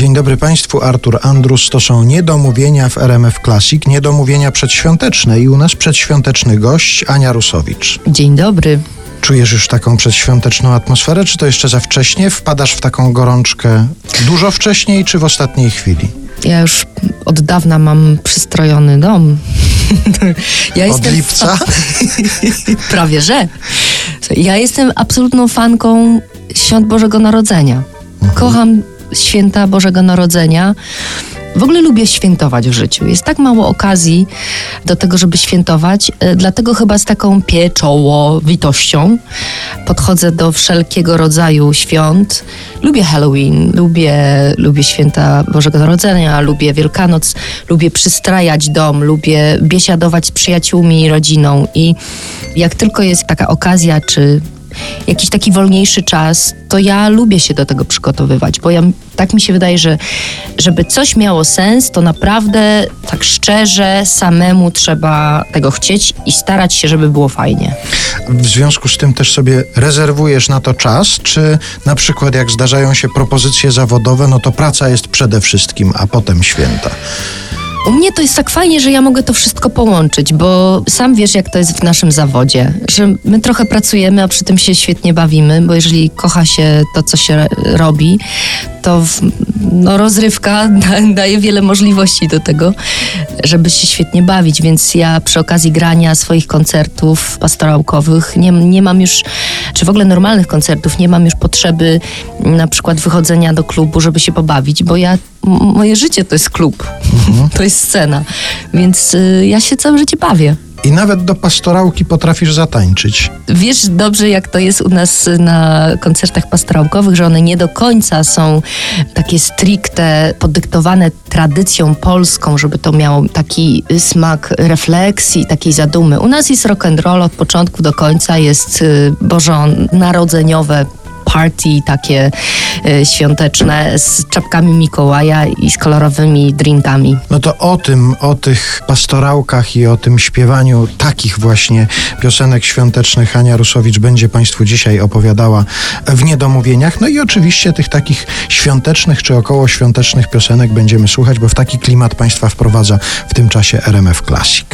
Dzień dobry Państwu, Artur Andrus. To są niedomówienia w RMF Classic, niedomówienia przedświąteczne i u nas przedświąteczny gość Ania Rusowicz. Dzień dobry. Czujesz już taką przedświąteczną atmosferę, czy to jeszcze za wcześnie? Wpadasz w taką gorączkę dużo wcześniej, czy w ostatniej chwili? Ja już od dawna mam przystrojony dom. ja od lipca? Prawie że. Ja jestem absolutną fanką świąt Bożego Narodzenia. Mhm. Kocham święta Bożego Narodzenia. W ogóle lubię świętować w życiu. Jest tak mało okazji do tego, żeby świętować, e, dlatego chyba z taką pieczołowitością podchodzę do wszelkiego rodzaju świąt. Lubię Halloween, lubię, lubię święta Bożego Narodzenia, lubię Wielkanoc, lubię przystrajać dom, lubię biesiadować z przyjaciółmi i rodziną i jak tylko jest taka okazja, czy jakiś taki wolniejszy czas, to ja lubię się do tego przygotowywać, bo ja, tak mi się wydaje, że żeby coś miało sens, to naprawdę tak szczerze samemu trzeba tego chcieć i starać się, żeby było fajnie. W związku z tym też sobie rezerwujesz na to czas, czy na przykład jak zdarzają się propozycje zawodowe, no to praca jest przede wszystkim, a potem święta. U mnie to jest tak fajnie, że ja mogę to wszystko połączyć, bo sam wiesz, jak to jest w naszym zawodzie, że my trochę pracujemy, a przy tym się świetnie bawimy, bo jeżeli kocha się to, co się robi, to w, no, rozrywka da, daje wiele możliwości do tego, żeby się świetnie bawić, więc ja przy okazji grania swoich koncertów pastorałkowych nie, nie mam już, czy w ogóle normalnych koncertów, nie mam już potrzeby na przykład wychodzenia do klubu, żeby się pobawić, bo ja moje życie to jest klub, mhm. to jest scena, więc y, ja się całe życie bawię. I nawet do pastorałki potrafisz zatańczyć. Wiesz dobrze, jak to jest u nas na koncertach pastorałkowych, że one nie do końca są takie stricte podyktowane tradycją polską, żeby to miało taki smak refleksji, takiej zadumy. U nas jest rock and roll od początku do końca, jest y, bożonarodzeniowe party takie y, świąteczne z czapkami Mikołaja i z kolorowymi drinkami. No to o tym, o tych pastorałkach i o tym śpiewaniu takich właśnie piosenek świątecznych Ania Rusowicz będzie Państwu dzisiaj opowiadała w Niedomówieniach. No i oczywiście tych takich świątecznych czy około świątecznych piosenek będziemy słuchać, bo w taki klimat Państwa wprowadza w tym czasie RMF Classic.